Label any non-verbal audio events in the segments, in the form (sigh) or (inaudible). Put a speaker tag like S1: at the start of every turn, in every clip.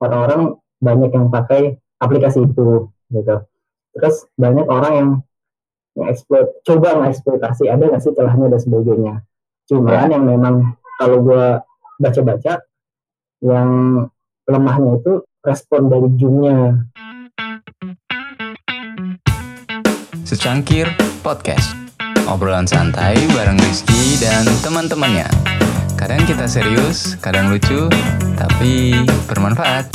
S1: orang-orang banyak yang pakai aplikasi itu gitu. Terus banyak orang yang ngeksploit coba ngeksploitasi ada nggak sih celahnya dan sebagainya? Cuman ya. yang memang kalau gue baca-baca yang lemahnya itu respon dari Zoom-nya.
S2: Secangkir Podcast. Obrolan santai bareng Rizky dan teman-temannya Kadang kita serius, kadang lucu, tapi bermanfaat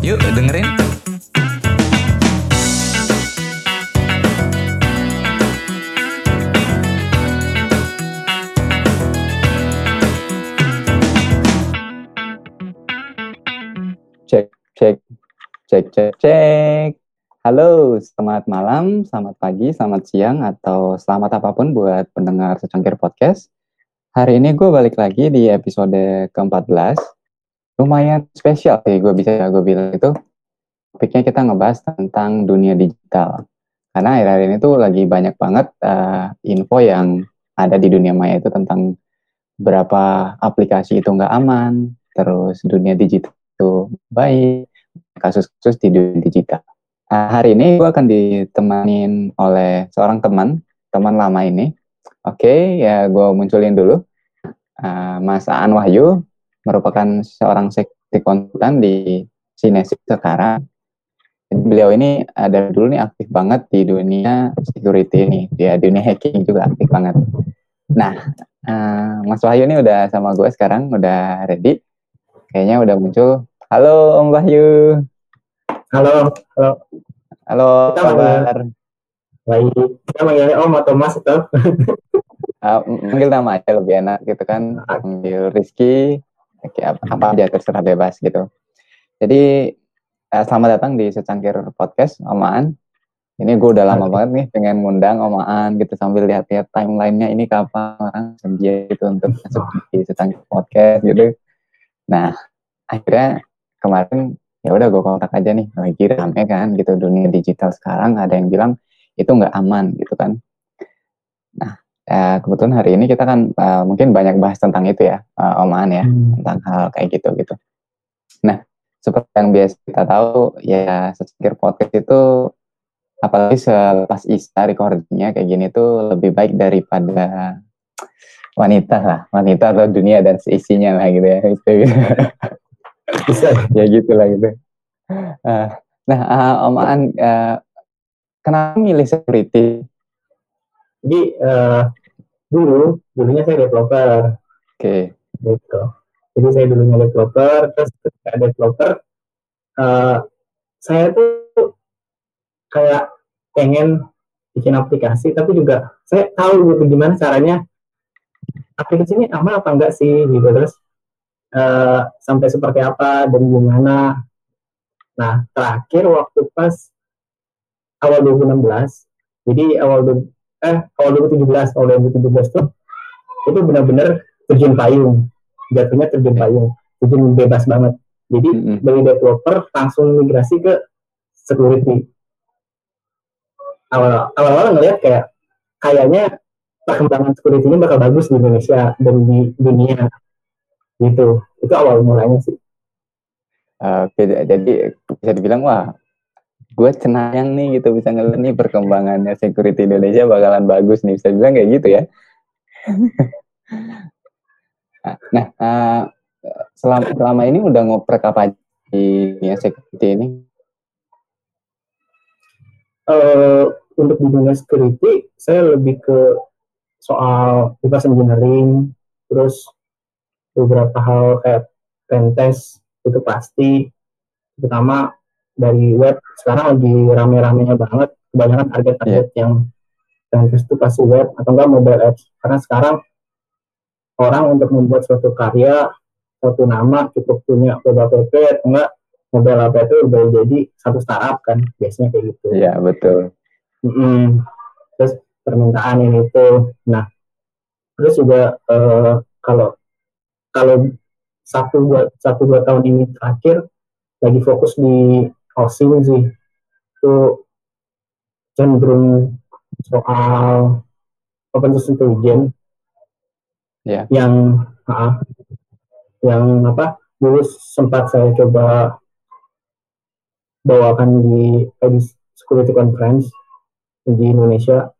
S2: Yuk dengerin
S3: Cek, cek, cek, cek, cek. Halo, selamat malam, selamat pagi, selamat siang, atau selamat apa pun buat pendengar secangkir podcast. Hari ini gue balik lagi di episode ke-14. Lumayan spesial sih gue bisa gue bilang itu. Topiknya kita ngebahas tentang dunia digital. Karena akhir-akhir ini tuh lagi banyak banget uh, info yang ada di dunia maya itu tentang berapa aplikasi itu nggak aman, terus dunia digital itu baik, kasus-kasus di dunia digital. Nah, hari ini gue akan ditemanin oleh seorang teman, teman lama ini. Oke, okay, ya gue munculin dulu. Uh, Mas Aan Wahyu merupakan seorang sekti konsultan di Sinesis sekarang. Jadi beliau ini ada dulu nih aktif banget di dunia security ini, dia dunia hacking juga aktif banget. Nah, uh, Mas Wahyu ini udah sama gue sekarang, udah ready kayaknya udah muncul. Halo Om Wahyu.
S1: Halo, halo.
S3: Halo, apa kabar?
S1: Baik. Kita manggilnya Om atau Mas itu? (laughs)
S3: uh, manggil nama aja lebih enak gitu kan. Manggil Rizky, apa, apa aja terserah bebas gitu. Jadi uh, selamat datang di secangkir podcast Omaan. Ini gue udah lama banget nih pengen ngundang Omaan gitu sambil lihat-lihat timelinenya ini kapan orang senja gitu untuk (laughs) masuk di secangkir podcast gitu. Nah, akhirnya kemarin ya udah gue kontak aja nih lagi rame kan gitu dunia digital sekarang ada yang bilang itu nggak aman gitu kan. Nah, ya, kebetulan hari ini kita kan uh, mungkin banyak bahas tentang itu ya, uh, omongan ya, hmm. tentang hal kayak gitu gitu. Nah, seperti yang biasa kita tahu ya secangkir podcast itu apalagi selepas Ista recordingnya kayak gini tuh lebih baik daripada wanita lah, wanita atau dunia dan seisinya lah gitu ya. Gitu. (laughs) Bisa ya gitu lah gitu. Uh, nah, uh, Om An, uh, kenapa milih security?
S1: Jadi uh, dulu, dulunya saya developer.
S3: Oke. Okay.
S1: Gitu. Jadi saya dulunya developer, terus ketika developer, uh, saya tuh kayak pengen bikin aplikasi, tapi juga saya tahu gitu gimana caranya aplikasi ini aman apa enggak sih gitu terus uh, sampai seperti apa dan gimana nah terakhir waktu pas awal 2016 jadi awal eh awal 2017 awal 2017 tuh itu benar-benar terjun payung. Jatuhnya terjun payung. Terjun bebas banget. Jadi mm -hmm. dari developer langsung migrasi ke security. Awal awal awal ngeliat kayak kayaknya perkembangan security ini bakal bagus di Indonesia dan di dunia. Gitu. Itu awal mulanya sih.
S3: Oke, jadi bisa dibilang wah, gue cenayang nih gitu bisa ngeliat nih perkembangannya security Indonesia bakalan bagus nih bisa bilang kayak gitu ya. (laughs) nah, uh, selama selama ini udah ngoprek apa di dunia security ini?
S1: Uh, untuk di dunia security, saya lebih ke soal reverse engineering, terus beberapa hal kayak pentest itu pasti, terutama dari web sekarang lagi rame-ramenya banget, kebanyakan target-target yeah. yang pentest itu pasti web atau enggak mobile apps, karena sekarang orang untuk membuat suatu karya, suatu nama cukup punya web app atau enggak mobile app itu udah jadi satu startup kan biasanya kayak gitu.
S3: Iya betul.
S1: Mm -hmm. Terus permintaan ini itu. Nah, terus juga uh, kalau kalau satu dua satu dua tahun ini terakhir lagi fokus di housing sih. Itu cenderung soal open source intelligence
S3: yeah.
S1: yang uh, yang apa dulu sempat saya coba bawakan di di security conference di Indonesia.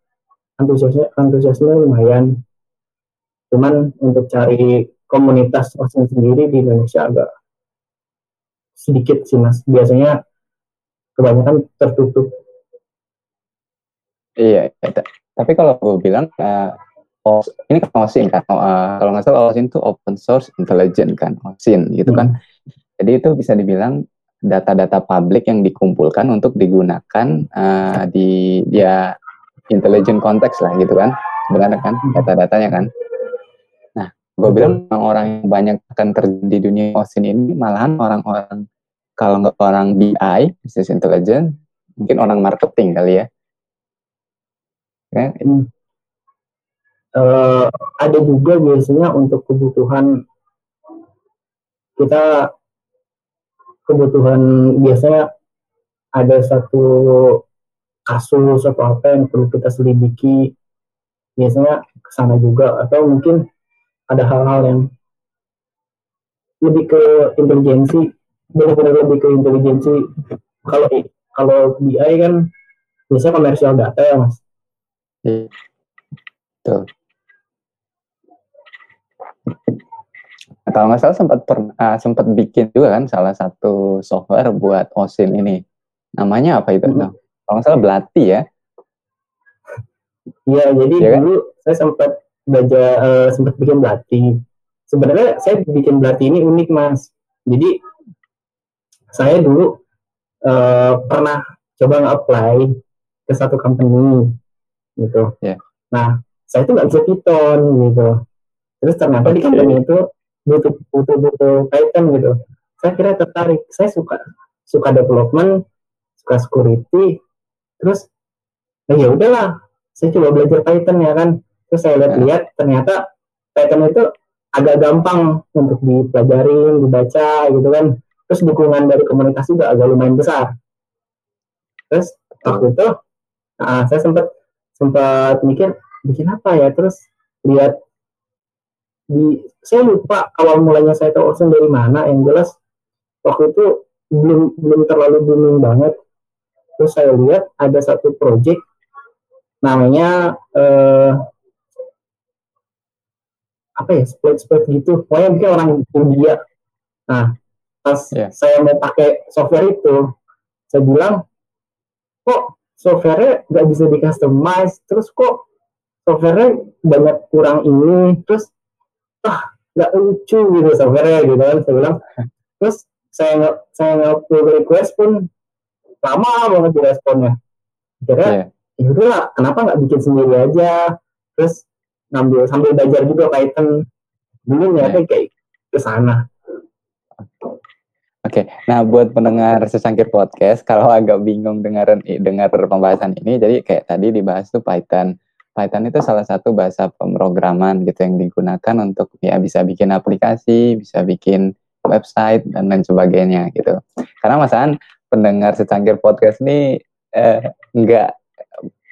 S1: Antusiasnya antusiasnya lumayan. Cuman untuk cari komunitas OSIN sendiri di Indonesia agak sedikit sih mas. Biasanya kebanyakan tertutup
S3: iya, iya. tapi kalau gue bilang uh, ini kan OSIN kan uh, kalau nggak salah OSIN itu open source intelligent kan OSIN gitu kan. hmm. kan jadi itu bisa dibilang data-data publik yang dikumpulkan untuk digunakan uh, di ya intelligent konteks lah gitu kan sebenarnya kan hmm. data-datanya kan nah gue bilang orang-orang yang banyak akan terjadi di dunia OSIN ini malahan orang-orang kalau nggak orang BI business intelligence mungkin orang marketing kali ya.
S1: Kan hmm. uh, ada juga biasanya untuk kebutuhan kita kebutuhan biasanya ada satu kasus atau apa yang perlu kita selidiki biasanya ke sana juga. Atau mungkin ada hal-hal yang lebih ke intelijensi benar-benar lebih ke intelijensi kalau kalau BI kan biasanya komersial data ya mas
S3: Tuh. kalau nggak salah sempat per, uh, sempat bikin juga kan salah satu software buat OSIN ini. Namanya apa itu? Mm -hmm. Nah, kalau nggak salah Belati ya.
S1: Iya, jadi ya, dulu kan? saya sempat belajar uh, sempat bikin Belati. Sebenarnya saya bikin Belati ini unik mas. Jadi saya dulu uh, pernah coba nge-apply ke satu company gitu. Yeah. Nah, saya tuh nggak bisa Python gitu. Terus ternyata okay. di company itu butuh butuh butuh Python gitu saya kira tertarik saya suka suka development suka security terus nah ya udahlah saya coba belajar Python ya kan terus saya lihat-lihat ya. ternyata Python itu agak gampang untuk dipelajarin dibaca gitu kan terus dukungan dari komunitas juga agak lumayan besar. Terus waktu itu nah, saya sempat sempat mikir bikin apa ya? Terus lihat di saya lupa awal mulanya saya tahu Ocean dari mana yang jelas waktu itu belum belum terlalu booming banget. Terus saya lihat ada satu project namanya eh, apa ya split split gitu. Pokoknya mungkin orang India. Nah pas yeah. saya mau pakai software itu saya bilang kok softwarenya nggak bisa di customize terus kok softwarenya banyak kurang ini? Terus ah nggak lucu gitu software gitu kan. Saya bilang. Terus saya nggak saya nggak request pun lama banget di responnya. Kira yeah. ya udahlah kenapa nggak bikin sendiri aja? Terus ngambil sambil belajar juga Python. Dulu ya yeah. kayak ke sana
S3: Oke, okay. nah buat pendengar secangkir podcast, kalau agak bingung dengar dengar pembahasan ini, jadi kayak tadi dibahas tuh Python. Python itu salah satu bahasa pemrograman gitu yang digunakan untuk ya bisa bikin aplikasi, bisa bikin website dan lain sebagainya gitu. Karena masakan pendengar secangkir podcast ini eh, enggak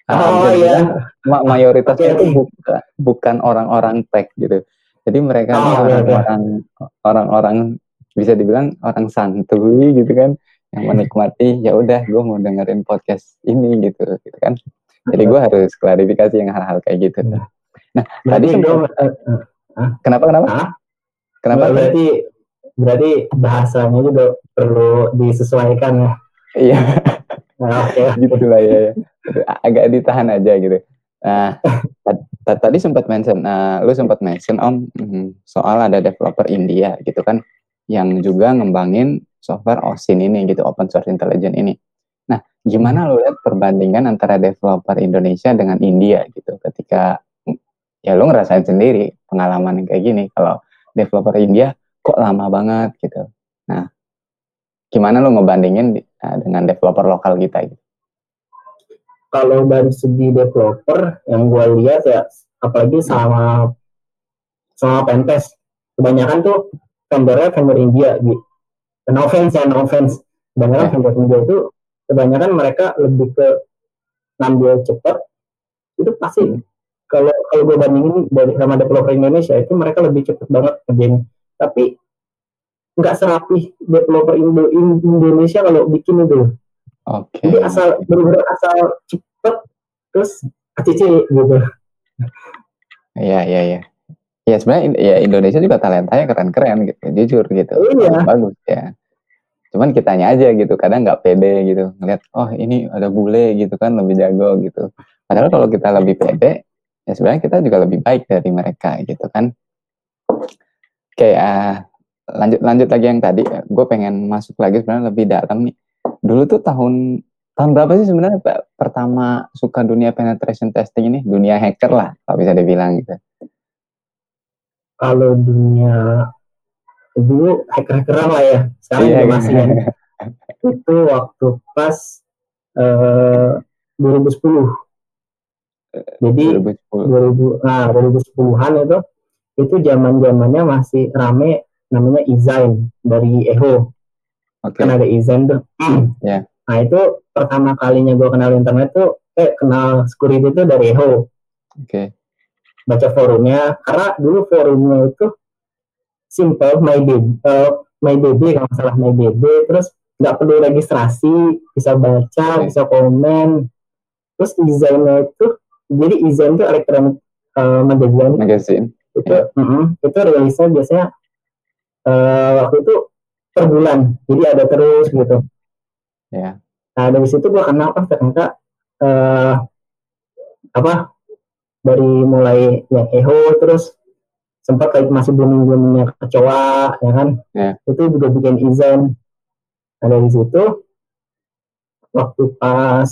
S1: oh, iya.
S3: ma mayoritasnya itu buka, bukan orang-orang tech gitu. Jadi mereka oh, orang-orang orang-orang bisa dibilang orang santuy gitu kan yang menikmati ya udah gue mau dengerin podcast ini gitu gitu kan jadi gue harus klarifikasi yang hal-hal kayak gitu. Nah, nah tadi sempat, uh, uh, kenapa kenapa? Huh?
S1: Kenapa? Berarti berarti bahasanya juga perlu disesuaikan ya.
S3: Iya. Nah, Oke. Okay. gitu lah ya, ya. Agak ditahan aja gitu. Nah, (laughs) tadi sempat mention, nah, lu sempat mention om mm, soal ada developer India gitu kan, yang juga ngembangin software OSIN ini gitu, open source intelligence ini. Gimana lo lihat perbandingan antara developer Indonesia dengan India gitu? Ketika ya lo ngerasain sendiri pengalaman yang kayak gini kalau developer India kok lama banget gitu. Nah gimana lo ngebandingin uh, dengan developer lokal kita gitu?
S1: Kalau dari segi developer yang gue lihat ya apalagi sama sama Pentes kebanyakan tuh vendornya vendor India gitu no offense ya no offense kebanyakan yeah. vendor India itu kebanyakan mereka lebih ke ngambil cepat itu pasti kalau kalau gue bandingin dari sama developer Indonesia itu mereka lebih cepat banget kerjain tapi nggak serapi developer Indo Indonesia kalau bikin itu
S3: Oke.
S1: Jadi asal bener-bener asal cepet terus ACC gitu.
S3: Iya, iya, iya. Ya sebenarnya ya Indonesia juga talentanya keren-keren gitu, jujur gitu.
S1: Iya.
S3: Bagus ya. Cuman kitanya aja gitu, kadang nggak pede gitu. Ngeliat, oh ini ada bule gitu kan, lebih jago gitu. Padahal kalau kita lebih pede, ya sebenarnya kita juga lebih baik dari mereka gitu kan. Oke, ah, lanjut lanjut lagi yang tadi. Gue pengen masuk lagi sebenarnya lebih dalam nih. Dulu tuh tahun tahun berapa sih sebenarnya pertama suka dunia penetration testing ini? Dunia hacker lah, kalau bisa dibilang gitu.
S1: Kalau dunia dulu hacker-hackeran lah ya. Sekarang
S3: Iya,
S1: juga masih ya. (laughs) Itu waktu pas eh 2010. Jadi
S3: 2010.
S1: 2000 nah 2010-an itu itu zaman-zamannya masih rame namanya Izain dari Eho.
S3: Oke.
S1: Kan ada Izain tuh. (clears throat)
S3: Ya.
S1: Nah, itu pertama kalinya gue kenal internet tuh eh kenal security itu dari Eho.
S3: Oke.
S1: Baca forumnya karena dulu forumnya itu simple my baby eh, my baby kalau salah my baby terus nggak perlu registrasi bisa baca
S3: Oke.
S1: bisa komen terus desainnya itu jadi desain itu elektronik eh, magazine
S3: Magazine.
S1: itu
S3: Ya.
S1: mm-mm, itu rilisnya biasanya eh, waktu itu per bulan jadi ada terus gitu
S3: Ya.
S1: nah dari situ gua kenal oh ternyata eh, apa dari mulai yang Eho terus sempat kayak masih belum belumnya kecoa ya kan
S3: Ya.
S1: itu juga bikin izin nah dari situ waktu pas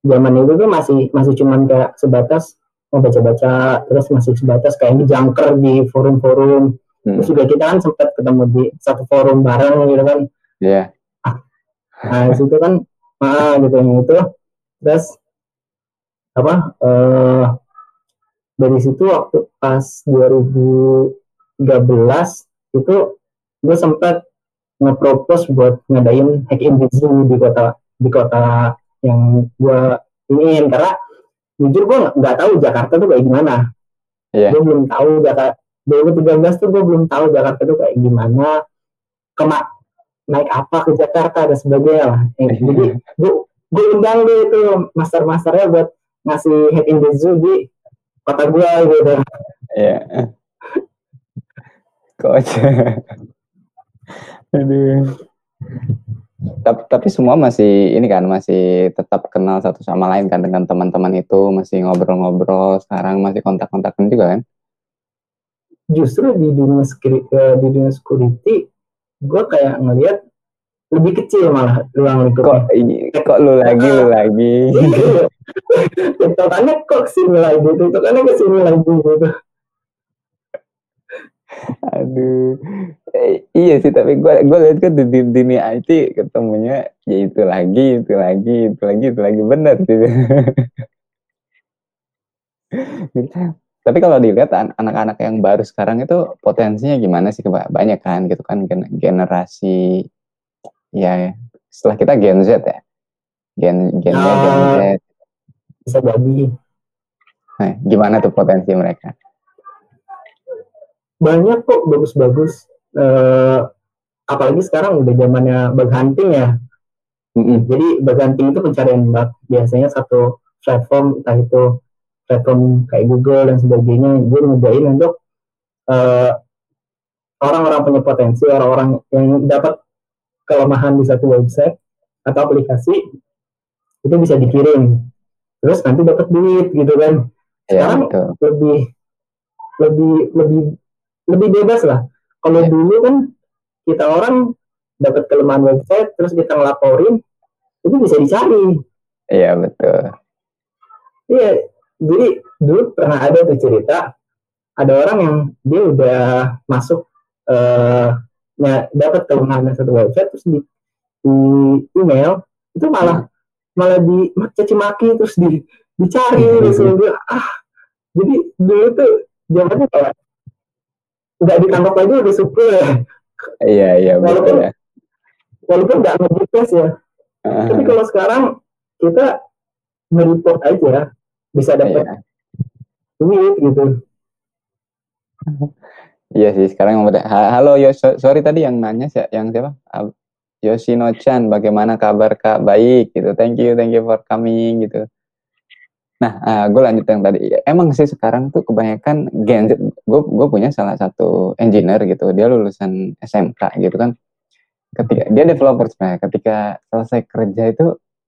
S1: zaman itu tuh masih masih cuman kayak sebatas mau baca-baca terus masih sebatas kayak dijangker di forum-forum
S3: Hmm.
S1: terus juga kita kan sempat ketemu di satu forum bareng gitu kan
S3: Ya.
S1: nah di situ kan ah gitu yang itu terus apa eh dari situ waktu pas 2013 itu gue sempat nge-propose buat ngadain hack in zoo di kota di kota yang gue ingin. Karena jujur gue nggak- tahu Jakarta tuh kayak gimana.
S3: Iya.
S1: gue belum tahu Jakarta 2013 tuh gue belum tahu Jakarta tuh kayak gimana. Kemak naik apa ke Jakarta dan sebagainya lah. Eh, jadi gue gue undang deh itu master-masternya buat ngasih hack in the zoo di kota gue gitu
S3: Iya. Coach. Aduh. Tapi, tapi semua masih ini kan masih tetap kenal satu sama lain kan dengan teman-teman itu masih ngobrol-ngobrol sekarang masih kontak-kontakan juga kan?
S1: justru di dunia security, di dunia security gue kayak ngelihat lebih kecil malah ruang lingkupnya
S3: Kok ini kok lu lagi lu lagi? (laughs)
S1: tiktokannya kok ke sini lagi tiktokannya ke sini lagi gitu
S3: Aduh. Eh, iya sih tapi gue gue lihat kan di, di dunia IT ketemunya ya itu lagi itu lagi itu lagi itu lagi benar gitu. (laughs) tapi kalau dilihat an- anak-anak yang baru sekarang itu potensinya gimana sih banyak kan gitu kan gen- generasi ya setelah kita Gen Z ya. Gen Gen Y, Gen
S1: Ah.
S3: Z.
S1: Bisa jadi.
S3: Nah, gimana tuh potensi mereka?
S1: Banyak kok bagus-bagus. Eh, apalagi sekarang udah zamannya bug hunting ya.
S3: Mm-mm.
S1: jadi bug hunting itu pencarian bug. Biasanya satu platform entah itu platform kayak Google dan sebagainya dia ngejain untuk eh, orang-orang punya potensi orang-orang yang dapat kelemahan di satu website atau aplikasi itu bisa dikirim terus nanti dapat duit gitu kan
S3: ya
S1: Sekarang
S3: betul
S1: lebih lebih lebih lebih bebas lah. Kalau
S3: Ya.
S1: dulu kan kita orang dapat kelemahan website terus kita ngelaporin itu bisa dicari.
S3: iya betul
S1: Iya, jadi dulu pernah ada tuh cerita ada orang yang dia udah masuk eh nya- dapat kelemahan di satu website terus di, di email itu malah malah di caci maki terus di dicari (laughs) terus dia, ah jadi dulu tuh zamannya kayak nggak ditangkap aja udah syukur ya
S3: iya iya
S1: Walaupun-
S3: ya.
S1: walaupun nggak nge ya. Tapi kalau sekarang kita nge-report aja bisa dapat
S3: Iya.
S1: duit gitu (laughs)
S3: Iya sih, sekarang yang Halo, yo, so- sorry tadi yang nanya yang siapa? Ab- Yoshino-chan, bagaimana kabar kak? Baik gitu. Thank you, thank you for coming gitu. Nah, uh, gue lanjut yang tadi. Emang sih sekarang tuh kebanyakan Gen Z. Gue gue punya salah satu engineer gitu. Dia lulusan SMK gitu kan. Ketika dia developer sebenarnya. Ketika selesai kerja itu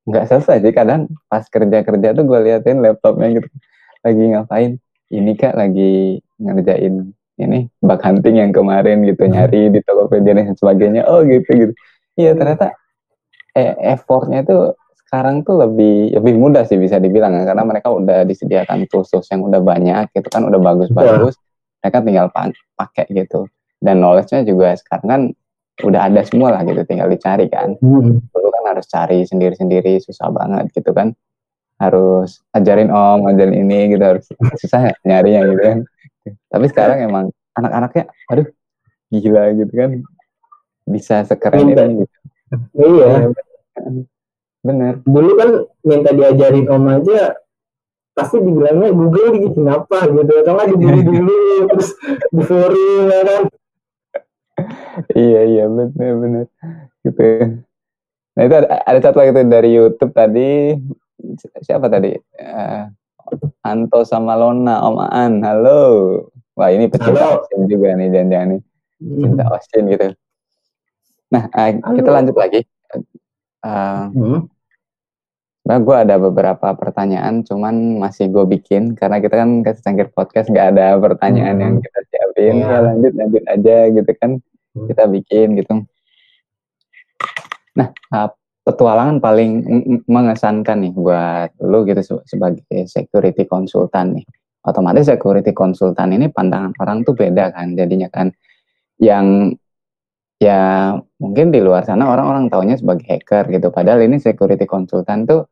S3: nggak selesai sih. Kadang pas kerja kerja tuh gue liatin laptopnya gitu. Lagi ngapain? Ini kak lagi ngerjain ini bug hunting yang kemarin gitu hmm. nyari di Tokopedia dan sebagainya. Oh gitu gitu. Iya ternyata eh, effortnya itu sekarang tuh lebih lebih mudah sih bisa dibilang ya, karena mereka udah disediakan tools yang udah banyak gitu kan udah bagus-bagus mereka tinggal pakai gitu dan knowledge-nya juga sekarang kan udah ada semua lah gitu tinggal dicari kan hmm. dulu kan harus cari sendiri-sendiri susah banget gitu kan harus ajarin om ajarin ini gitu harus (laughs) susah nyari yang gitu kan tapi sekarang emang anak-anaknya aduh gila gitu kan. Bisa sekeren ini gitu.
S1: Iya, iya. Benar dulu kan minta diajarin om aja pasti dibilangnya Google gitu kenapa gitu. Atau nggak dibeli (laughs) dulu terus di forum ya kan.
S3: Iya iya benar benar gitu. Nah itu ada, ada satu lagi tuh dari YouTube tadi. Siapa tadi? Uh, Anto sama Lona Om Aan halo wah ini pecinta Austin juga nih jangan-jangan nih cinta hmm. Austin gitu nah uh, kita lanjut lagi Uh, hmm. Nah, gue ada beberapa pertanyaan, cuman masih gue bikin karena kita kan kasih cangkir podcast nggak ada pertanyaan hmm. yang kita siapin. Yeah. Ya lanjut lanjut aja gitu kan, hmm. kita bikin gitu. Nah, petualangan paling mengesankan nih buat lu gitu sebagai security konsultan nih. Otomatis security konsultan ini pandangan orang tuh beda kan, jadinya kan yang ya mungkin di luar sana orang-orang taunya sebagai hacker gitu padahal ini security konsultan tuh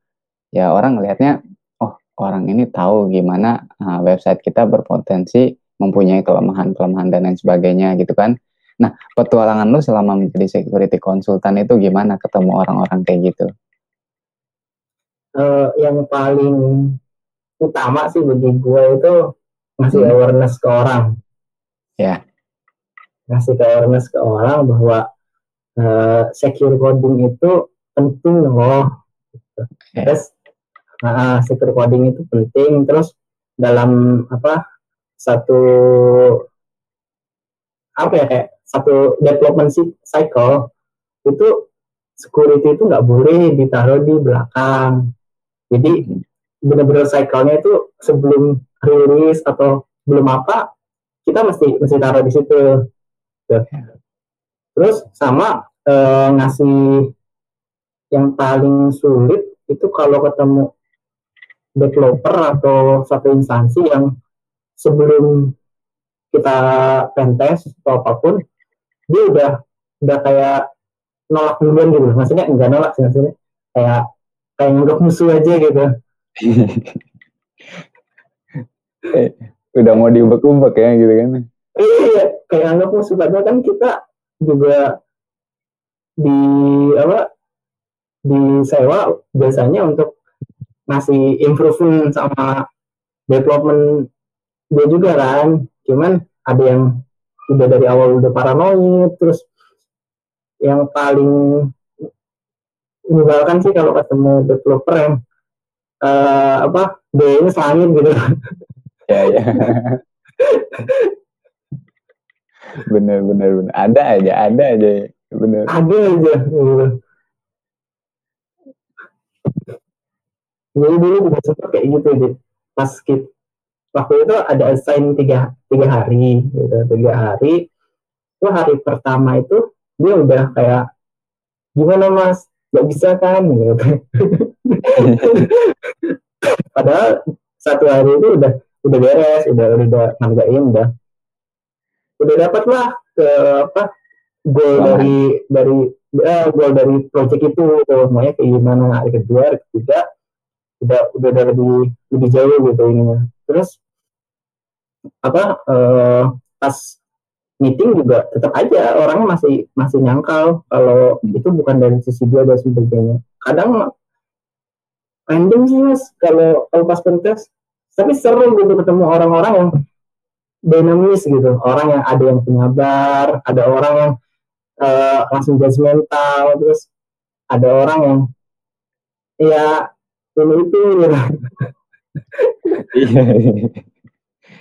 S3: ya orang ngelihatnya oh orang ini tahu gimana uh, website kita berpotensi mempunyai kelemahan-kelemahan dan lain sebagainya gitu kan nah petualangan lu selama menjadi security konsultan itu gimana ketemu orang-orang kayak gitu?
S1: Uh, yang paling utama sih bagi gue itu ngasih hmm. awareness ke orang.
S3: Ya.
S1: Ngasih ke awareness ke orang bahwa uh, secure coding itu penting loh. Gitu. terus uh, secure coding itu penting. Terus dalam apa satu apa ya kayak satu development cycle itu security itu nggak boleh ditaruh di belakang. Jadi benar-benar cycle-nya itu sebelum rilis atau belum apa kita mesti mesti taruh di situ. Terus sama e, ngasih yang paling sulit itu kalau ketemu developer atau satu instansi yang sebelum kita pentest atau apa pun dia udah udah kayak nolak duluan gitu. Maksudnya enggak nolak sih maksudnya kayak kayak nganggap musuh aja gitu. (laughs)
S3: Eh, udah mau diubek-ubek ya gitu kan?
S1: Iya kayak anggap musuh. Padahal kan kita juga di apa di sewa biasanya untuk ngasih improvement sama development dia juga kan cuman ada yang udah dari awal udah paranoid terus yang paling menyebalkan sih kalau ketemu developer yang uh, apa D-nya selangit gitu.
S3: Ya ya. Bener bener bener. Ada aja ada aja. Bener.
S1: Ada aja jadi dulu juga sempat kayak gitu sih pas kita waktu itu ada assign tiga tiga hari gitu. Tiga hari. Itu hari pertama itu dia udah kayak gimana mas? Nggak bisa kan? Gitu. (laughs) Padahal satu hari itu udah udah beres udah udah ngerjain udah. Udah dapat lah ke apa goal dari dari eh, goal dari project itu semuanya kayak gimana hari kedua hari ketiga udah udah udah lebih lebih jauh gitu ininya. Terus apa eh, pas meeting juga tetap aja orangnya masih masih nyangkal kalau hmm. itu bukan dari sisi dia dan sebagainya. Kadang random sih mas kalau kalau pas pentas. Tapi seru gitu ketemu orang-orang yang dinamis gitu. Orang yang ada yang penyabar ada orang yang uh, langsung judgmental terus ada orang yang ya itu
S3: iya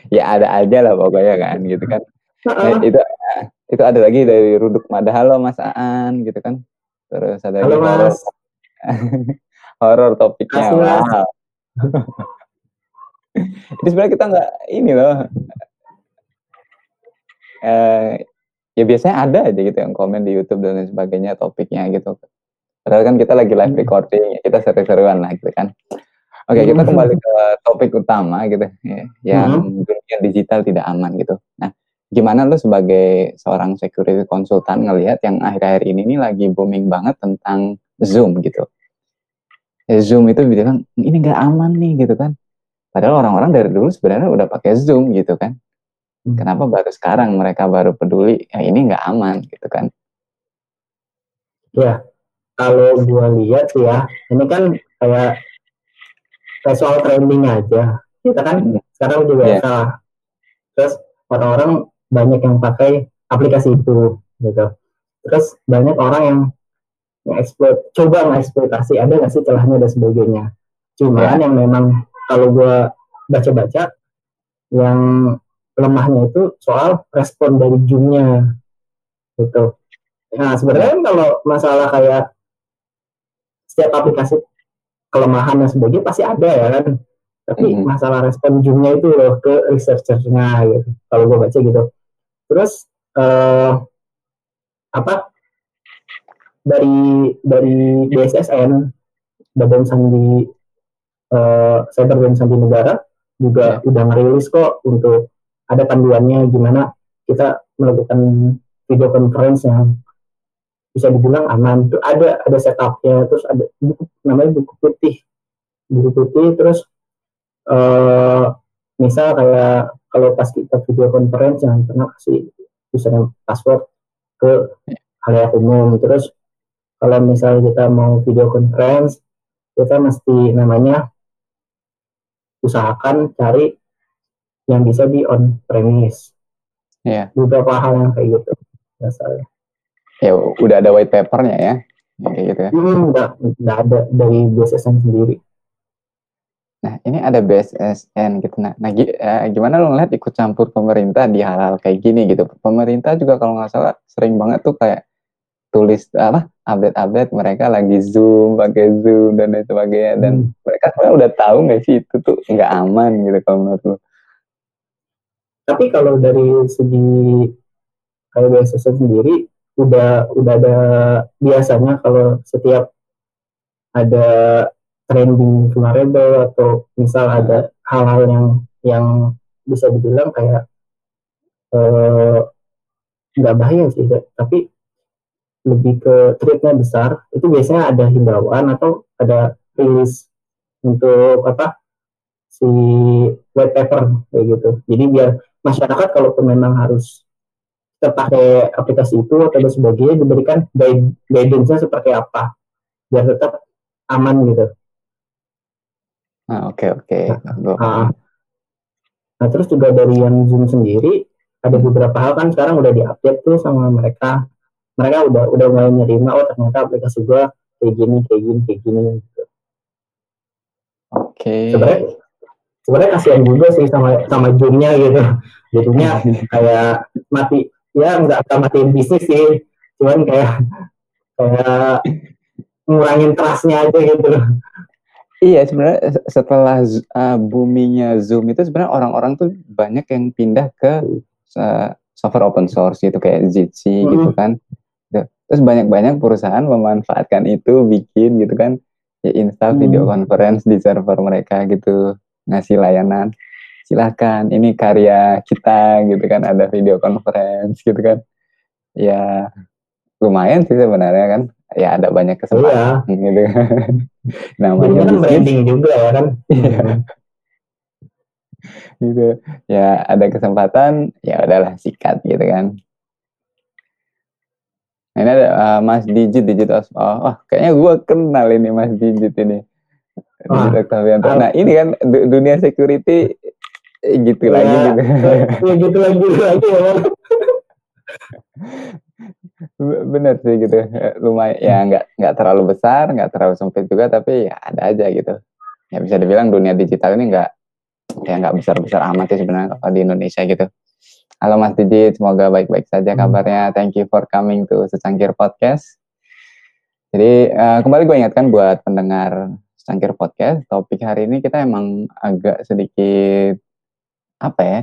S3: ya ada aja lah pokoknya kan gitu kan. Nah, itu itu ada lagi dari Ruduk Mada. Halo Mas Aan gitu kan. Terus ada
S1: halo Mas. (laughs)
S3: Horor topiknya wow. (laughs) Jadi sebenarnya kita nggak ini loh. Eh, ya biasanya ada aja gitu yang komen di YouTube dan lain sebagainya topiknya gitu. Padahal kan kita lagi live hmm. recording, ya kita seru-seruan lah gitu kan. Oke, kita hmm. kembali ke topik utama gitu ya, yang hmm. dunia digital tidak aman gitu. Nah, gimana lu sebagai seorang security konsultan ngelihat yang akhir-akhir ini nih lagi booming banget tentang Zoom gitu. Ya, Zoom itu bilang ini nggak aman nih gitu kan. Padahal orang-orang dari dulu sebenarnya udah pakai Zoom gitu kan. Hmm. Kenapa baru sekarang mereka baru peduli, ya ini nggak aman gitu kan.
S1: Ya, kalau gue lihat sih ya, ini kan kayak, soal trending aja. Kita kan hmm. sekarang juga yeah. salah. Terus orang-orang banyak yang pakai aplikasi itu gitu. Terus banyak orang yang ngeksploit, coba ngeksploitasi, ada nggak sih celahnya dan sebagainya. Cuman yeah. yang memang kalau gue baca-baca yang lemahnya itu soal respon dari Zoom-nya gitu. Nah sebenarnya kalau masalah kayak setiap aplikasi kelemahan dan sebagainya pasti ada ya kan. Tapi mm -hmm. masalah respon Zoom-nya itu loh ke researcher-nya gitu. Kalau gue baca gitu. Terus uh, apa dari dari BSSN Badan Sandi uh, cyber dan sandi negara juga yeah. udah ngerilis kok untuk ada panduannya gimana kita melakukan video conference yang bisa dibilang aman itu ada ada setupnya terus ada buku namanya buku putih buku putih terus uh, misal kayak kalau pas kita video conference yang pernah kasih username password ke halayak umum terus kalau misal kita mau video conference kita mesti namanya usahakan cari yang bisa di on premise.
S3: Iya.
S1: Beberapa hal yang kayak gitu biasanya.
S3: Ya udah ada white papernya ya, kayak gitu ya.
S1: Hmm, udah, udah ada dari BSSN sendiri.
S3: Nah ini ada BSSN gitu. Nah, nah eh, gimana lo ngeliat ikut campur pemerintah di hal-hal kayak gini gitu? Pemerintah juga kalau nggak salah sering banget tuh kayak tulis apa update-update mereka lagi zoom pakai zoom dan lain sebagainya dan hmm. mereka sebenarnya udah tahu nggak sih itu tuh nggak aman gitu kalau menurut lu
S1: tapi kalau dari segi kalau BSS sendiri udah udah ada biasanya kalau setiap ada trending vulnerable atau misal ada hal-hal yang yang bisa dibilang kayak eh, nggak uh, bahaya sih tapi lebih ke treatnya besar itu biasanya ada himbauan atau ada rilis untuk apa si white paper kayak gitu. Jadi biar masyarakat kalaupun memang harus terpakai aplikasi itu atau sebagainya diberikan guidance-nya seperti apa biar tetap aman gitu.
S3: Ah, oke okay, oke. Okay. Nah,
S1: nah, terus juga dari yang Zoom sendiri ada beberapa hal kan sekarang udah diupdate tuh sama mereka mereka udah udah mulai menerima oh ternyata aplikasi gua kayak gini kayak gini kayak gini gitu.
S3: Oke. Okay.
S1: Sebenarnya sebenarnya kasihan juga sih sama sama Zoomnya gitu. Jadinya (laughs) kayak mati ya nggak akan matiin bisnis sih, cuman kayak kayak ngurangin trustnya aja gitu.
S3: Iya sebenarnya setelah uh, boomingnya Zoom itu sebenarnya orang-orang tuh banyak yang pindah ke uh, software open source gitu kayak Jitsi mm -hmm. gitu kan terus banyak-banyak perusahaan memanfaatkan itu bikin gitu kan ya install hmm. video conference di server mereka gitu ngasih layanan silahkan ini karya kita gitu kan ada video conference gitu kan ya lumayan sih sebenarnya kan ya ada banyak kesempatan iya. gitu (laughs)
S1: namanya kan branding juga ya kan iya.
S3: gitu ya ada kesempatan ya udahlah sikat gitu kan ini ada uh, Mas Digit, Digit Osmo. Oh, oh, kayaknya gue kenal ini Mas Digit ini. Digit Octavianto. Nah ini kan dunia security eh, gitu ya, lagi gitu. (laughs)
S1: Ya gitu lagi gitu lagi ya.
S3: Bener sih gitu. Lumayan ya nggak nggak terlalu besar, nggak terlalu sempit juga, tapi ya ada aja gitu. Ya bisa dibilang dunia digital ini nggak ya nggak besar-besar amat sih sebenarnya kalau di Indonesia gitu. Halo Mas Dijit, semoga baik-baik saja
S1: Hmm.
S3: kabarnya. Thank you for coming to Secangkir Podcast. Jadi uh, kembali gue ingatkan buat pendengar Secangkir Podcast, topik hari ini kita emang agak sedikit apa ya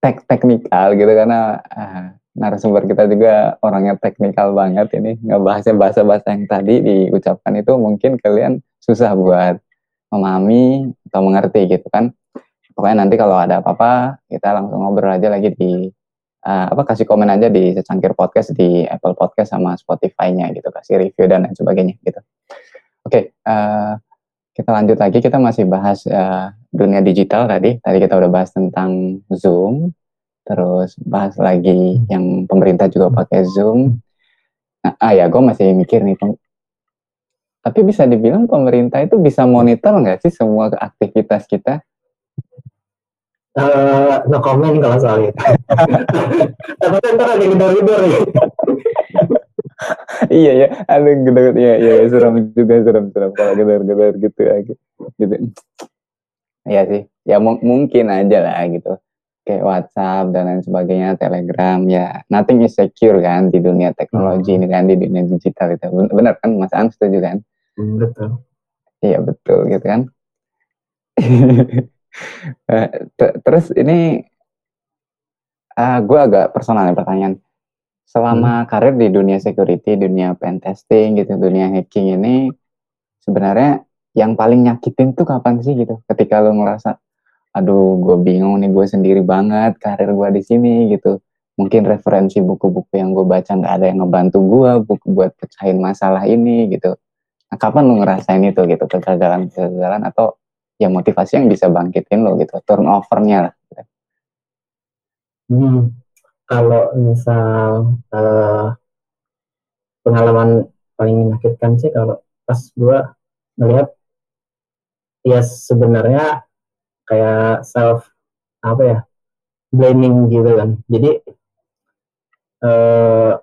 S3: tek teknikal gitu karena uh, narasumber kita juga orangnya teknikal banget ini ngebahasnya bahasa-bahasa yang tadi diucapkan itu mungkin kalian susah buat memahami atau mengerti gitu kan. Pokoknya nanti kalau ada apa-apa kita langsung ngobrol aja lagi di uh, apa kasih komen aja di secangkir podcast di Apple Podcast sama Spotify-nya gitu kasih review dan lain sebagainya gitu. Oke okay, uh, kita lanjut lagi kita masih bahas uh, dunia digital tadi. Tadi kita udah bahas tentang Zoom terus bahas lagi yang pemerintah juga pakai Zoom. Nah, ah ya gue masih mikir nih tapi bisa dibilang pemerintah itu bisa monitor nggak sih semua aktivitas kita?
S1: Uh, no comment kalau soal itu. Tapi ntar ada gedor-gedor ya.
S3: Iya ya, ada gedor ya, ya, ya seram juga seram seram kalau gedor-gedor gitu ya, gitu. Iya sih, ya mungkin aja lah gitu. Kayak WhatsApp dan lain sebagainya, Telegram ya, nothing is secure kan di dunia teknologi hmm. ini kan di dunia digital itu. Benar kan, Mas An setuju kan?
S1: Betul.
S3: Iya betul gitu kan. (laughs) Terus ini uh, gue agak personal ya pertanyaan. Selama hmm. karir di dunia security, dunia pen testing gitu, dunia hacking ini sebenarnya yang paling nyakitin tuh kapan sih gitu? Ketika lo ngerasa, aduh gue bingung nih gue sendiri banget karir gue di sini gitu. Mungkin referensi buku-buku yang gue baca nggak ada yang ngebantu gue, buku buat pecahin masalah ini gitu. Nah, kapan lo ngerasain itu gitu kegagalan-kegagalan atau ya motivasi yang bisa bangkitin lo gitu turnovernya lah gitu.
S1: hmm, kalau misal uh, pengalaman paling menyakitkan sih kalau pas gue melihat ya sebenarnya kayak self apa ya blaming gitu kan jadi uh,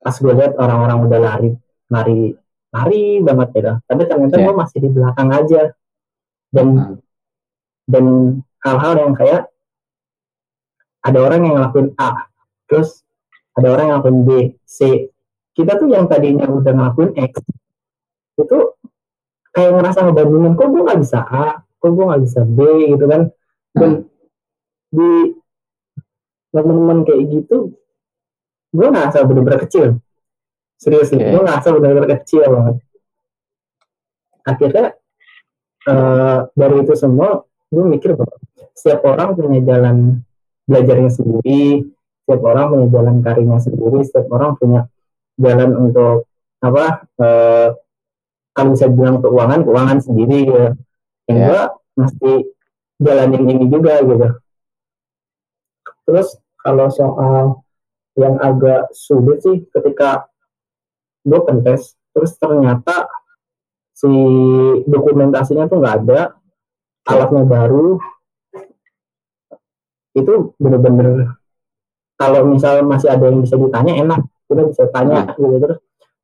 S1: pas gue lihat orang-orang udah lari lari lari banget gitu tapi ternyata yeah. gue masih di belakang aja dan hmm. dan hal-hal yang kayak ada orang yang ngelakuin A terus ada orang yang ngelakuin B C. Kita tuh yang tadinya udah ngelakuin X itu kayak ngerasa ngebandingin kok gue nggak bisa A? Kok gue nggak bisa B? gitu kan. Dan di teman-teman kayak gitu gue ngerasa bener-bener kecil. Serius okay. gue ngerasa bener-bener kecil banget. Akhirnya uh, dari itu semua gue mikir bahwa setiap orang punya jalan belajarnya sendiri setiap orang punya jalan karirnya sendiri setiap orang punya jalan untuk apa uh, kalau bisa bilang keuangan keuangan sendiri gitu. Yang yeah. gue mesti jalanin ini juga gitu. Terus kalau soal yang agak sulit sih ketika gue pentes terus ternyata si dokumentasinya tuh nggak ada alatnya baru itu bener-bener kalau misal masih ada yang bisa ditanya enak kita bisa tanya hmm. gitu terus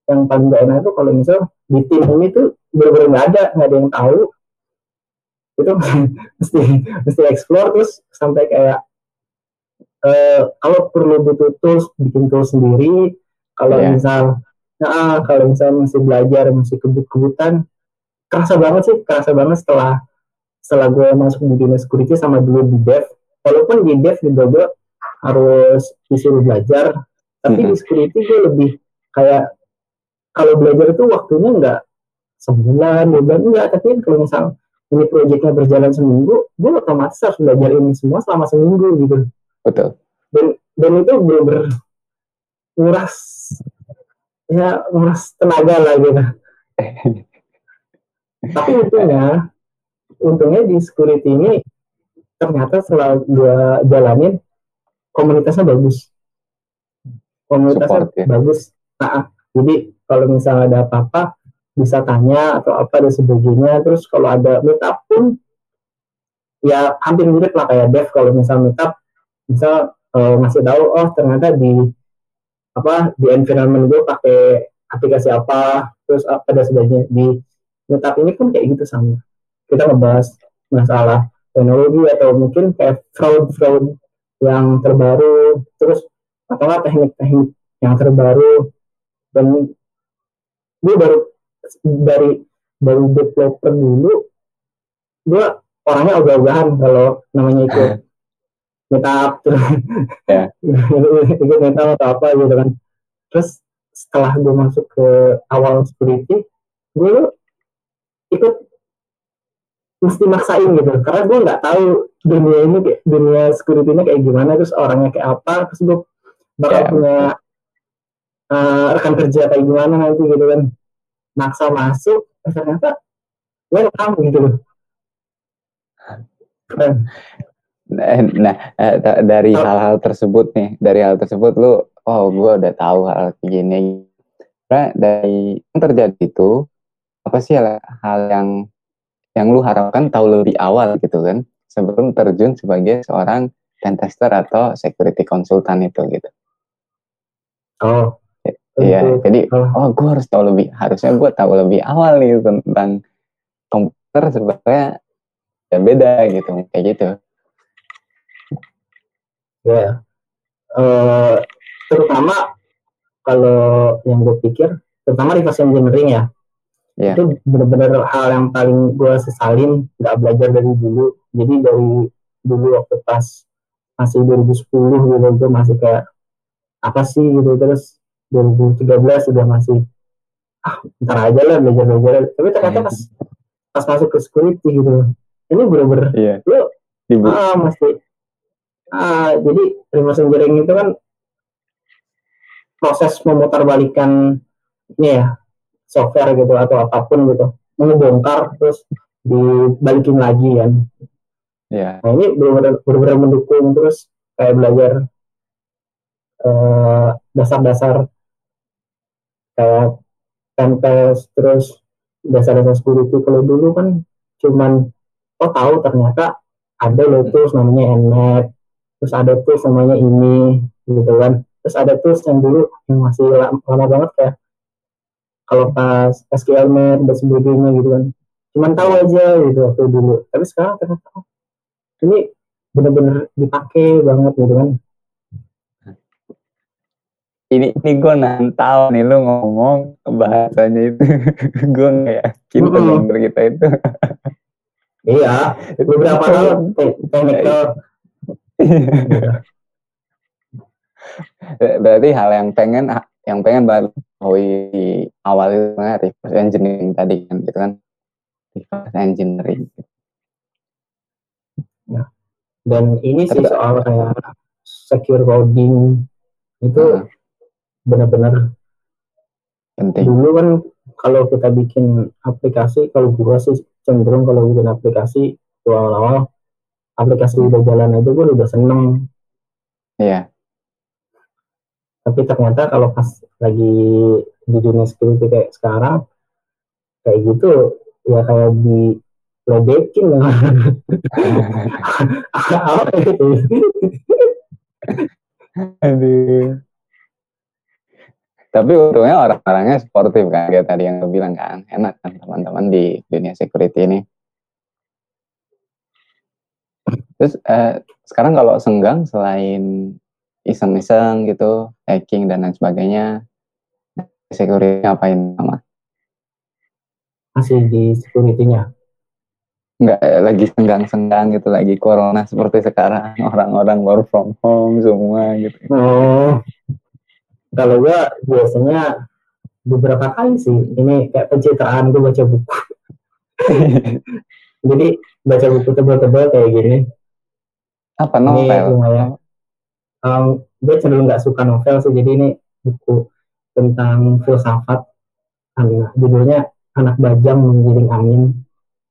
S1: yang paling gak enak itu kalau misal di tim ini tuh bener-bener nggak ada nggak ada yang tahu itu (laughs) mesti mesti explore terus sampai kayak uh, kalau perlu butuh tools bikin tools sendiri kalau yeah. misal Nah, kalau misalnya masih belajar, masih kebut-kebutan, kerasa banget sih, kerasa banget setelah setelah gue masuk di dunia security sama dulu di dev. Walaupun di dev juga gue harus disuruh belajar, tapi mm -hmm. di security gue lebih kayak kalau belajar itu waktunya nggak sebulan, dua bulan enggak, tapi kalau misal ini proyeknya berjalan seminggu, gue otomatis harus belajar ini semua selama seminggu gitu.
S3: Betul.
S1: Dan dan itu bener-bener nguras ya nguras tenaga lah gitu. Tapi untungnya, untungnya di security ini ternyata setelah gue jalanin komunitasnya bagus. Komunitasnya Support, ya? bagus. Nah, jadi kalau misalnya ada apa-apa bisa tanya atau apa dan sebagainya. Terus kalau ada meetup pun ya hampir mirip lah kayak dev kalau misal meetup misal uh, ngasih tahu oh ternyata di apa di environment gue pakai aplikasi apa terus apa dan sebagainya di meetup ini pun kayak gitu sama kita ngebahas masalah teknologi atau mungkin kayak fraud fraud yang terbaru terus atau teknik-teknik yang terbaru dan gue baru dari dari developer dulu gue orangnya ogah-ogahan kalau namanya ikut meetup
S3: Ya. (laughs)
S1: ikut meetup atau apa gitu kan terus setelah gue masuk ke awal security gue ikut mesti maksain gitu. Karena gue nggak tahu dunia ini kayak dunia security ini kayak gimana terus orangnya kayak apa terus gue bakal
S3: Ya.
S1: punya eh, rekan kerja kayak gimana nanti gitu kan. Maksa masuk eh, ternyata welcome gitu loh. Keren.
S3: Nah, nah, eh, ta- dari hal-hal tersebut nih, dari hal tersebut lu, oh gue udah tahu hal kayak gini. Nah, dari yang terjadi itu, apa sih hal, hal yang yang lu harapkan tahu lebih awal gitu kan, sebelum terjun sebagai seorang pentester atau security consultant itu gitu.
S1: oh
S3: Iya, jadi
S1: oh,
S3: oh gue harus tahu lebih, harusnya gue tahu lebih awal nih tentang komputer sebenarnya ya beda gitu, kayak gitu.
S1: ya Eh, terutama kalau yang gue pikir terutama reverse engineering ya
S3: Iya.
S1: itu benar-benar hal yang paling gue sesalin nggak belajar dari dulu. Jadi dari dulu waktu pas masih 2010 gitu gue masih kayak apa sih? gitu. Terus 2013 udah masih ah ntar aja lah belajar belajar tapi ternyata pas pas masuk ke security gitu ini bener-bener
S3: Iya.
S1: Lu- ah mesti ah jadi reverse engineering itu kan proses memutarbalikan ini ya software gitu atau apa pun gitu. Mengebongkar terus dibalikin lagi kan.
S3: Iya.
S1: nah ini benar-benar mendukung terus kayak belajar eh, dasar-dasar kayak pentest terus dasar-dasar security. Kalau dulu kan cuman oh tahu ternyata ada loh tools namanya nnet terus ada tools namanya ini gitu kan. Terus ada tools yang dulu yang masih lama, lama banget kayak kalau pas SQLnet dan sebagainya gitu kan. Cuman tahu aja gitu waktu dulu. Tapi sekarang ternyata oh, ini bener-bener dipakai banget gitu kan.
S3: Ini ini gue nantau nih lu ngomong bahasanya itu. (laughs) Gue nggak yakin
S1: Mm-mm.
S3: pendengar kita itu. (laughs)
S1: Iya beberapa hal te- technical (laughs)
S3: berarti hal yang pengen yang pengen banget di awal itu sebenarnya reverse engineering tadi kan gitu kan? Reverse engineering.
S1: Dan ini sih
S3: Terus-
S1: soal kayak secure coding itu
S3: Nah,
S1: benar-benar
S3: penting.
S1: Dulu kan kalau kita bikin aplikasi kalau gua sih cenderung kalau bikin aplikasi awal-awal aplikasi udah jalan aja gue udah seneng.
S3: Iya
S1: tapi ternyata kalau pas lagi di dunia security kayak sekarang kayak gitu ya kayak di ledekin
S3: Aduh. Tapi untungnya orang-orangnya sportif kan, kayak tadi yang lu bilang kan, enak kan teman-teman di dunia security ini. Terus eh, sekarang kalau senggang selain iseng-iseng gitu, hacking dan lain sebagainya, security ngapain sama?
S1: masih di security-nya?
S3: Nggak eh, lagi senggang-senggang gitu, lagi corona seperti sekarang, (laughs) orang-orang work from home semua gitu.
S1: oh. Kalau gua biasanya beberapa kali sih ini kayak pencitraan gue baca buku. (laughs) Jadi baca buku tebal-tebal kayak gini.
S3: Apa
S1: ini
S3: novel?
S1: lumayan um, gue cenderung nggak suka novel sih jadi ini buku tentang filsafat anak judulnya anak bajang menggiring angin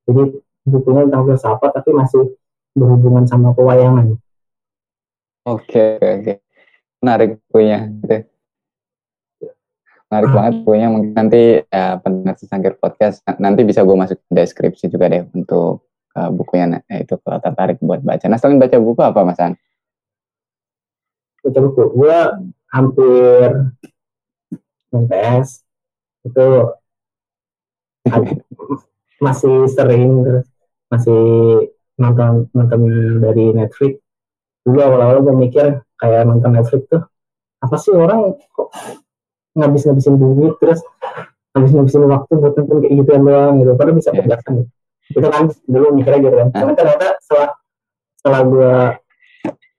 S1: jadi bukunya tentang filsafat tapi masih berhubungan sama pewayangan
S3: Oke, oke, oke. Menarik bukunya. Gitu. Menarik
S1: Ah.
S3: banget bukunya. Mungkin nanti ya, pendengar sesangkir podcast na- nanti bisa gue masuk ke deskripsi juga deh untuk uh, bukunya. Nah, itu kalau tertarik buat baca. Nah, selain baca buku apa, Mas An?
S1: Baca buku. Gue hampir PS itu (laughs) masih sering terus masih nonton nonton dari Netflix. Dulu awal-awal gue mikir kayak nonton Netflix tuh apa sih orang kok ngabis-ngabisin duit terus ngabis-ngabisin waktu buat nonton kayak gitu doang gitu. Padahal bisa
S3: Iya.
S1: kerjakan gitu. itu kan dulu mikirnya gitu kan. Tapi ternyata setelah setelah gue